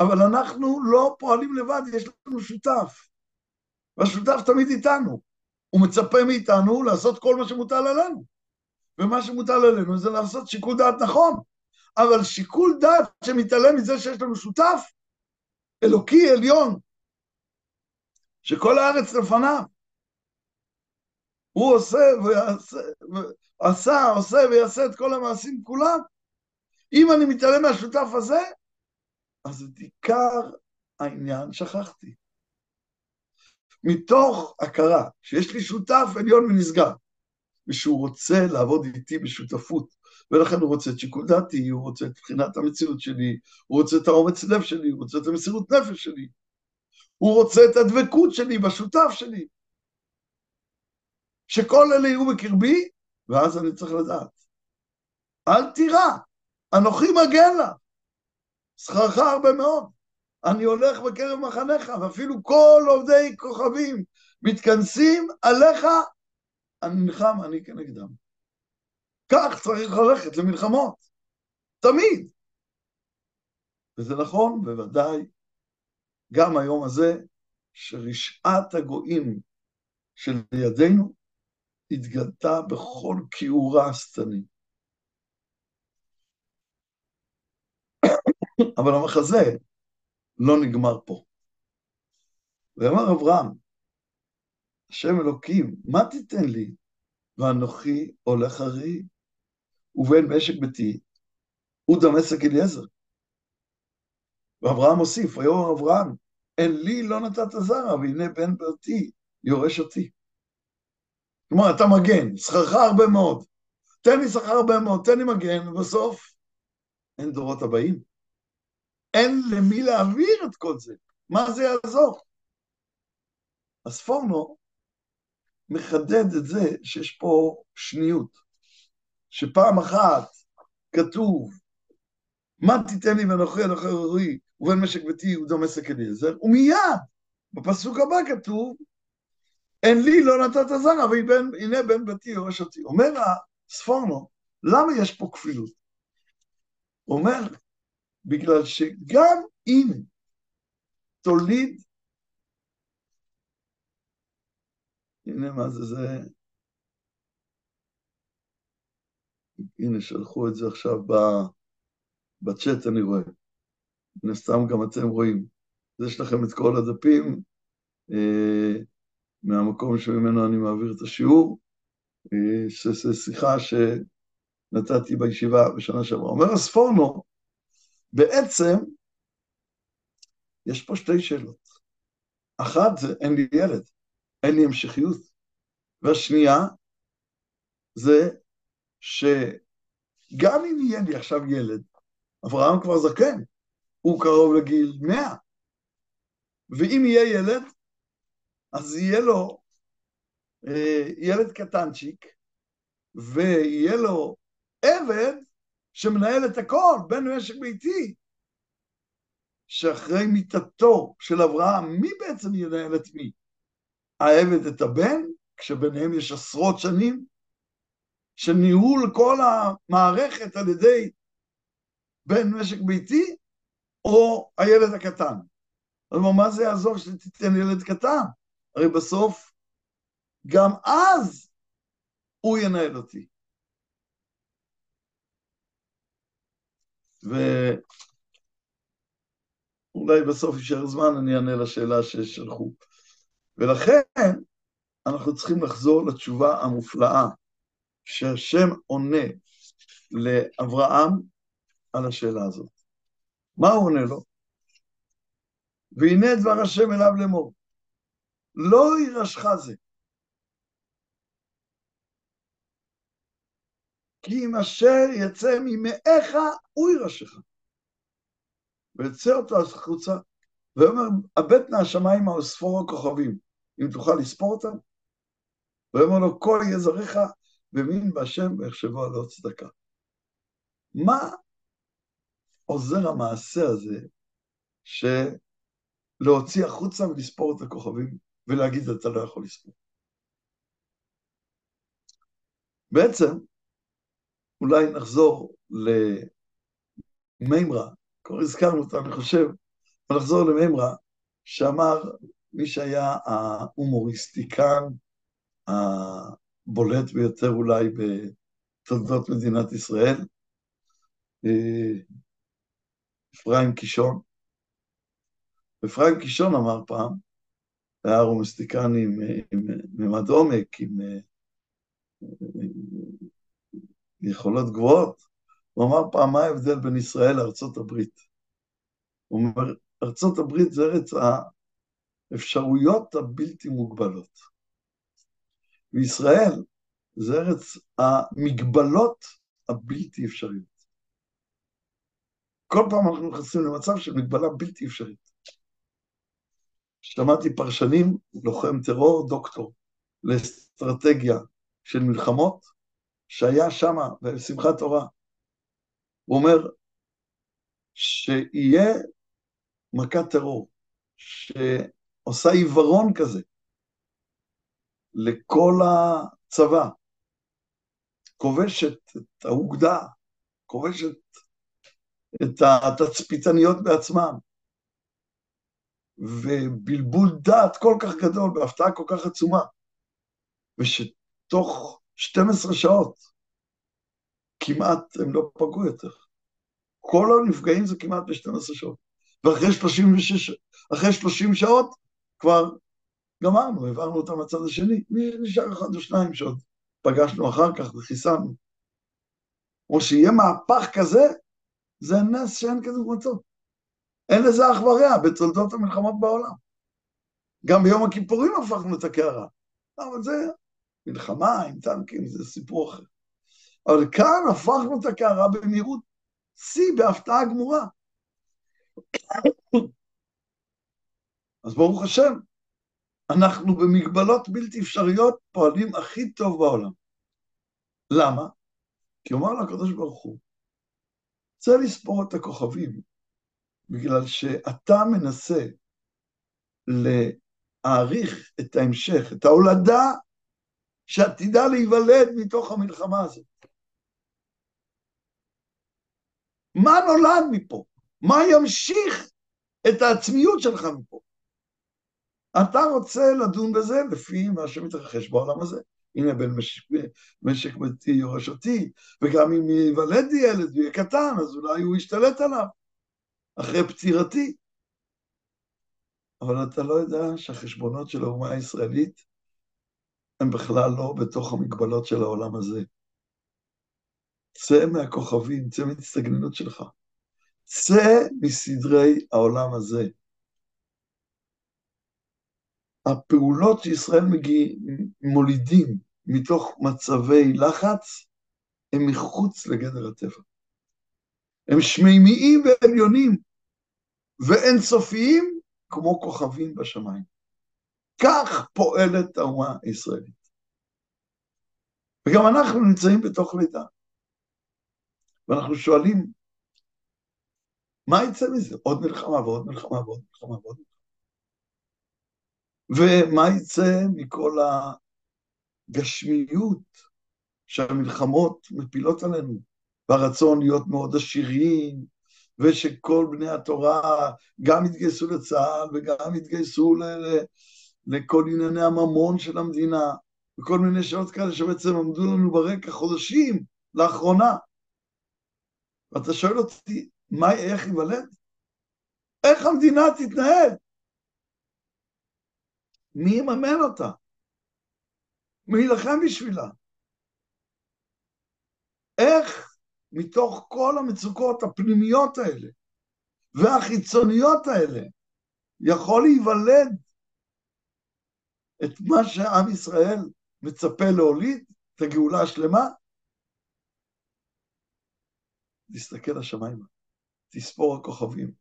אבל אנחנו לא פועלים לבד, יש לנו שותף. והשותף תמיד איתנו. הוא מצפה מאיתנו לעשות כל מה שמוטל עלינו. ומה שמוטל עלינו זה לעשות שיקול דעת נכון. אבל שיקול דעת שמתעלם מזה שיש לנו שותף, אלוקי עליון, שכל הארץ לפניו. הוא עושה ויעשה, עשה, עושה ויעשה את כל המעשים כולם. אם אני מתעלם מהשותף הזה, אז את עיקר העניין שכחתי. מתוך הכרה שיש לי שותף עליון ונשגב, ושהוא רוצה לעבוד איתי בשותפות, ולכן הוא רוצה את שיקול דעתי, הוא רוצה את בחינת המציאות שלי, הוא רוצה את האומץ לב שלי, הוא רוצה את המסירות נפש שלי, הוא רוצה את הדבקות שלי בשותף שלי. שכל אלה יהיו בקרבי, ואז אני צריך לדעת. אל תירא, אנוכי מגן לה, שכרך הרבה מאוד. אני הולך בקרב מחניך, ואפילו כל עובדי כוכבים מתכנסים עליך, אני נלחם, אני כנגדם. כך צריך ללכת למלחמות, תמיד. וזה נכון, בוודאי, גם היום הזה, שרשעת הגויים שלידינו התגלתה בכל כיעורה השטני. אבל המחזה לא נגמר פה. ואמר אברהם, השם אלוקים, מה תיתן לי? ואנוכי הולך הרי, ובן משק ביתי, הוא דמשק אליעזר. ואברהם הוסיף, ויאמר אברהם, אין לי לא נתת זרע, והנה בן ביתי יורש אותי. כלומר, אתה מגן, שכרך הרבה מאוד. תן לי שכר הרבה מאוד, תן לי מגן, ובסוף אין דורות הבאים. אין למי להעביר את כל זה. מה זה יעזור? אז פורנו מחדד את זה שיש פה שניות, שפעם אחת כתוב, מה תיתן לי ונוכל אנוכי רועי ובין משק ביתי ודמשק אליעזר, ומיד בפסוק הבא כתוב, אין לי לא נתת זרע, והנה בן ביתי יורש אותי. אומר הספורנו, למה יש פה כפילות? הוא אומר, בגלל שגם אם תוליד, הנה מה זה, זה, הנה שלחו את זה עכשיו בצ'אט אני רואה, מן הסתם גם אתם רואים, יש לכם את כל הדפים, אה, מהמקום שממנו אני מעביר את השיעור, אה, שזו שיחה שנתתי בישיבה בשנה שעברה. אומר הספורנו, בעצם יש פה שתי שאלות. אחת זה אין לי ילד, אין לי המשכיות. והשנייה זה שגם אם יהיה לי עכשיו ילד, אברהם כבר זקן, הוא קרוב לגיל מאה, ואם יהיה ילד, אז יהיה לו אה, ילד קטנצ'יק, ויהיה לו עבד שמנהל את הכל, בן משק ביתי, שאחרי מיתתו של אברהם, מי בעצם ינהל את מי? העבד את הבן, כשביניהם יש עשרות שנים, של ניהול כל המערכת על ידי בן משק ביתי, או הילד הקטן. כלומר, מה זה יעזור שתיתן ילד קטן? הרי בסוף, גם אז הוא ינהל אותי. ואולי בסוף יישאר זמן, אני אענה לשאלה ששלחו. ולכן, אנחנו צריכים לחזור לתשובה המופלאה שהשם עונה לאברהם על השאלה הזאת. מה הוא עונה לו? והנה דבר השם אליו לאמור, לא יירשך זה. כי אם אשר יצא ממאיך, הוא יירשך. ויצא אותו החוצה, ואומר, הבט נא השמיים או ספור הכוכבים, אם תוכל לספור אותם? ואומר לו, כל יהיה זריך, ומין בהשם ויחשבו עלו צדקה. מה עוזר המעשה הזה, שלהוציא החוצה ולספור את הכוכבים, ולהגיד, אתה לא יכול לספור? בעצם, אולי נחזור מימרה, כבר הזכרנו אותה, אני חושב, אבל נחזור למימרה, שאמר מי שהיה ההומוריסטיקן הבולט ביותר אולי בתולדות מדינת ישראל, אה, אפרים קישון. אפרים קישון אמר פעם, היה הומוריסטיקן עם, עם ממד עומק, עם יכולות גבוהות, הוא אמר פעם, מה ההבדל בין ישראל לארצות הברית? הוא אומר, ארצות הברית זה ארץ האפשרויות הבלתי מוגבלות. וישראל זה ארץ המגבלות הבלתי אפשריות. כל פעם אנחנו נכנסים למצב של מגבלה בלתי אפשרית. שמעתי פרשנים, לוחם טרור, דוקטור, לאסטרטגיה של מלחמות, שהיה שם בשמחת תורה. הוא אומר שיהיה מכת טרור, שעושה עיוורון כזה לכל הצבא, כובשת את האוגדה, כובשת את התצפיתניות בעצמם, ובלבול דעת כל כך גדול, בהפתעה כל כך עצומה, ושתוך 12 שעות כמעט הם לא פגעו יותר. כל הנפגעים זה כמעט ב-12 שעות. ואחרי 36, אחרי 30 שעות כבר גמרנו, העברנו אותם לצד השני. נשאר אחד או שניים שעוד פגשנו אחר כך וחיסנו. או שיהיה מהפך כזה, זה נס שאין כדוגמתו. אין לזה אח ורע בתולדות המלחמות בעולם. גם ביום הכיפורים הפכנו את הקערה. אבל זה מלחמה עם טנקים, זה סיפור אחר. אבל כאן הפכנו את הקערה במהירות שיא, בהפתעה גמורה. אז ברוך השם, אנחנו במגבלות בלתי אפשריות פועלים הכי טוב בעולם. למה? כי אומר לקדוש ברוך הוא, רוצה לספור את הכוכבים, בגלל שאתה מנסה להעריך את ההמשך, את ההולדה שעתידה להיוולד מתוך המלחמה הזאת. מה נולד מפה? מה ימשיך את העצמיות שלך מפה? אתה רוצה לדון בזה לפי מה שמתרחש בעולם הזה. הנה בן משק, משק ביתי יורש אותי, וגם אם ייוולד לי ילד ויהיה קטן, אז אולי הוא ישתלט עליו, אחרי פטירתי. אבל אתה לא יודע שהחשבונות של האומה הישראלית הם בכלל לא בתוך המגבלות של העולם הזה. צא מהכוכבים, צא מהצטגננות שלך. צא מסדרי העולם הזה. הפעולות שישראל מגיע, מולידים מתוך מצבי לחץ, הם מחוץ לגדר הטבע. הם שמימיים ועליונים ואינסופיים כמו כוכבים בשמיים. כך פועלת האומה הישראלית. וגם אנחנו נמצאים בתוך לידה. ואנחנו שואלים, מה יצא מזה? עוד מלחמה ועוד מלחמה ועוד מלחמה ועוד מלחמה. ומה יצא מכל הגשמיות שהמלחמות מפילות עלינו, והרצון להיות מאוד עשירים, ושכל בני התורה גם יתגייסו לצה"ל וגם יתגייסו לכל ענייני הממון של המדינה, וכל מיני שעות כאלה שבעצם עמדו לנו ברקע חודשים לאחרונה. ואתה שואל אותי, מה, איך ייוולד? איך המדינה תתנהל? מי יממן אותה? מי יילחם בשבילה? איך מתוך כל המצוקות הפנימיות האלה והחיצוניות האלה יכול להיוולד את מה שעם ישראל מצפה להוליד, את הגאולה השלמה? תסתכל השמיימה, תספור הכוכבים,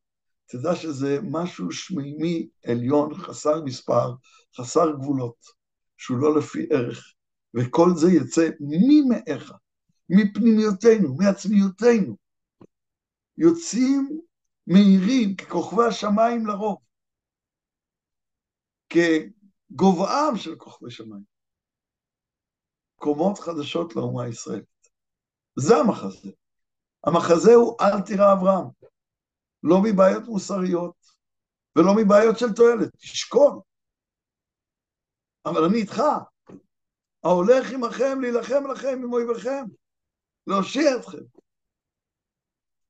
תדע שזה משהו שמימי עליון, חסר מספר, חסר גבולות, שהוא לא לפי ערך, וכל זה יצא ממאיך, מפנימיותינו, מעצמיותנו. יוצאים מהירים ככוכבי השמיים לרוב, כגובהם של כוכבי שמיים. קומות חדשות לאומה הישראלית. זה המחזה. המחזה הוא אל תירא אברהם. לא מבעיות מוסריות ולא מבעיות של תועלת, תשקול. אבל אני איתך. ההולך עמכם להילחם לכם עם אויביכם, להושיע אתכם.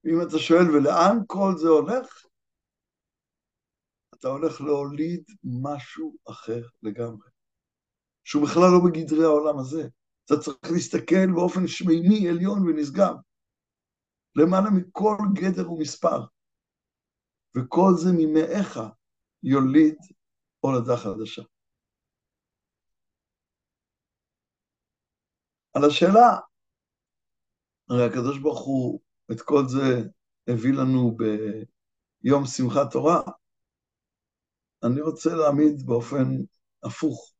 ואם אתה שואל, ולאן כל זה הולך? אתה הולך להוליד משהו אחר לגמרי, שהוא בכלל לא בגדרי העולם הזה. אתה צריך להסתכל באופן שמימי, עליון ונשגב, למעלה מכל גדר ומספר. וכל זה ממאיך יוליד הולדה חדשה. על השאלה, הרי הקדוש ברוך הוא את כל זה הביא לנו ביום שמחת תורה, אני רוצה להעמיד באופן הפוך.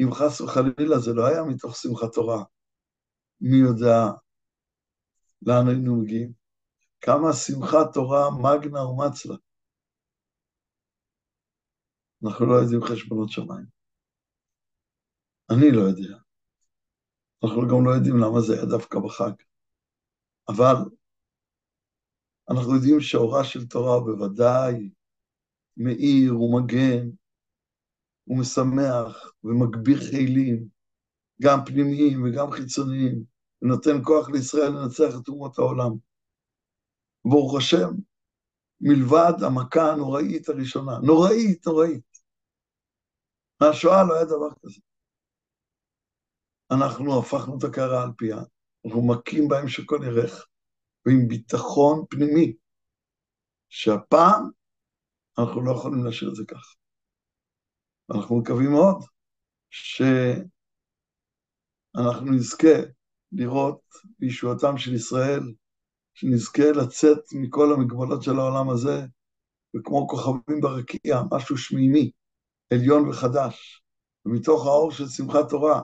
אם חס וחלילה זה לא היה מתוך שמחת תורה, מי יודע לאן היינו מגיעים? כמה שמחת תורה מגנה ומצלה. אנחנו לא יודעים חשבונות שמיים. אני לא יודע. אנחנו גם לא יודעים למה זה היה דווקא בחג. אבל אנחנו יודעים שאורה של תורה בוודאי מאיר ומגן ומשמח ומגביר חילים, גם פנימיים וגם חיצוניים, ונותן כוח לישראל לנצח את אומות העולם. ברוך השם, מלבד המכה הנוראית הראשונה, נוראית, נוראית. מהשואה לא היה דבר כזה. אנחנו הפכנו את הקערה על פיה, אנחנו מכים בהם שכל ירך, ועם ביטחון פנימי, שהפעם אנחנו לא יכולים להשאיר את זה כך. אנחנו מקווים מאוד שאנחנו נזכה לראות בישועתם של ישראל, שנזכה לצאת מכל המגבלות של העולם הזה, וכמו כוכבים ברקיע, משהו שמימי, עליון וחדש, ומתוך האור של שמחת תורה,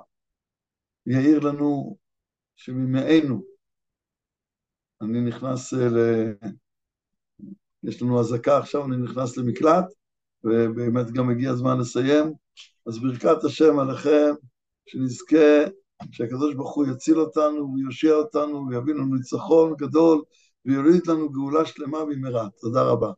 יאיר לנו שממאנו, אני נכנס ל... יש לנו אזעקה עכשיו, אני נכנס למקלט, ובאמת גם הגיע הזמן לסיים. אז ברכת השם עליכם, שנזכה שהקדוש ברוך הוא יציל אותנו ויושיע אותנו ויביא לנו ניצחון גדול ויוליד לנו גאולה שלמה במהרה. תודה רבה.